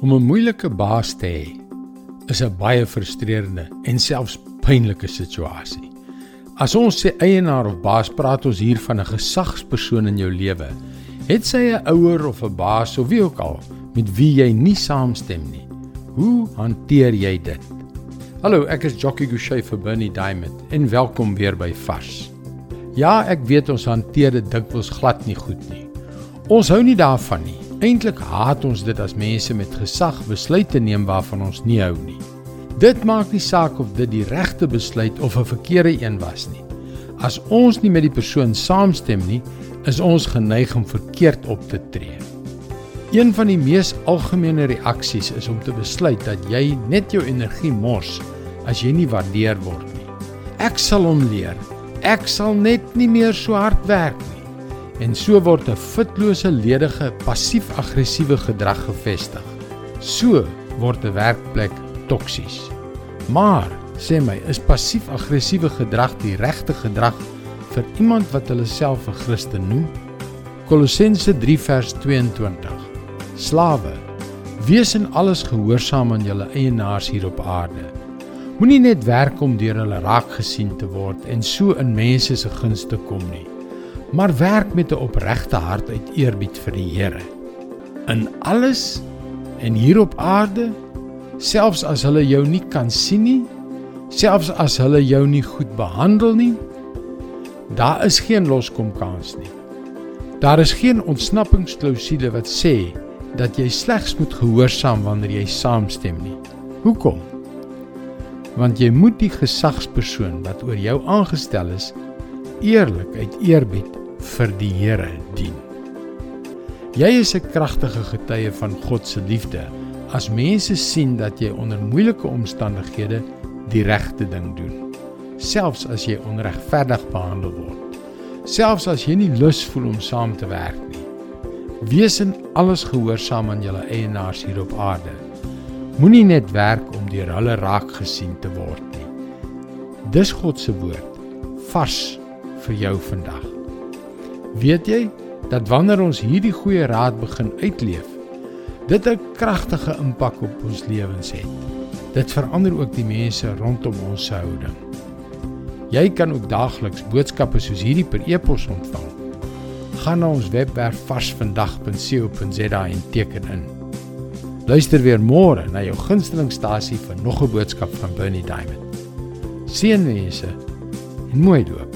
Om 'n moeilike baas te hê is 'n baie frustrerende en selfs pynlike situasie. As ons sê eienaar of baas, praat ons hier van 'n gesagspersoon in jou lewe. Het sy 'n ouer of 'n baas of wie ook al met wie jy nie saamstem nie. Hoe hanteer jy dit? Hallo, ek is Jockey Gouchee vir Bernie Diamond en welkom weer by Vars. Ja, ek weet ons hanteer dit dikwels glad nie goed nie. Ons hou nie daarvan nie. Eintlik haat ons dit as mense met gesag besluite neem waarvan ons nie hou nie. Dit maak nie saak of dit die regte besluit of 'n verkeerde een was nie. As ons nie met die persoon saamstem nie, is ons geneig om verkeerd op te tree. Een van die mees algemene reaksies is om te besluit dat jy net jou energie mors as jy nie waardeer word nie. Ek sal hom leer. Ek sal net nie meer so hard werk nie en so word 'n fitlose ledige passief-aggressiewe gedrag gevestig. So word 'n werkplek toksies. Maar sê my, is passief-aggressiewe gedrag die regte gedrag vir iemand wat hulle self 'n Christen noem? Kolossense 3 vers 22. Slawe, wees in alles gehoorsaam aan julle eienaars hier op aarde. Moenie net werk om deur hulle raak gesien te word en so in mense se gunste kom nie maar werk met 'n opregte hart uit eerbied vir die Here. In alles en hier op aarde, selfs as hulle jou nie kan sien nie, selfs as hulle jou nie goed behandel nie, daar is geen loskomkans nie. Daar is geen ontsnappingsklausule wat sê dat jy slegs moet gehoorsaam wanneer jy saamstem nie. Hoekom? Want jy moet die gesagspersoon wat oor jou aangestel is, eerlik uit eerbied vir die Here dien. Jy is 'n kragtige getuie van God se liefde as mense sien dat jy onder moeilike omstandighede die regte ding doen, selfs as jy onregverdig behandel word, selfs as jy nie lus voel om saam te werk nie. Wees in alles gehoorsaam aan julle eienaars hier op aarde. Moenie net werk om deur hulle raak gesien te word nie. Dis God se woord vars vir jou vandag. Weet jy dat wanneer ons hierdie goeie raad begin uitleef, dit 'n kragtige impak op ons lewens het. Dit verander ook die mense rondom ons se houding. Jy kan ook daagliks boodskappe soos hierdie per e-pos ontvang. Gaan na ons webwerf varsvandag.co.za en teken in. Luister weer môre na jou gunstelingstasie vir nog 'n boodskap van Bernie Diamond. Seënwense en mooi loop.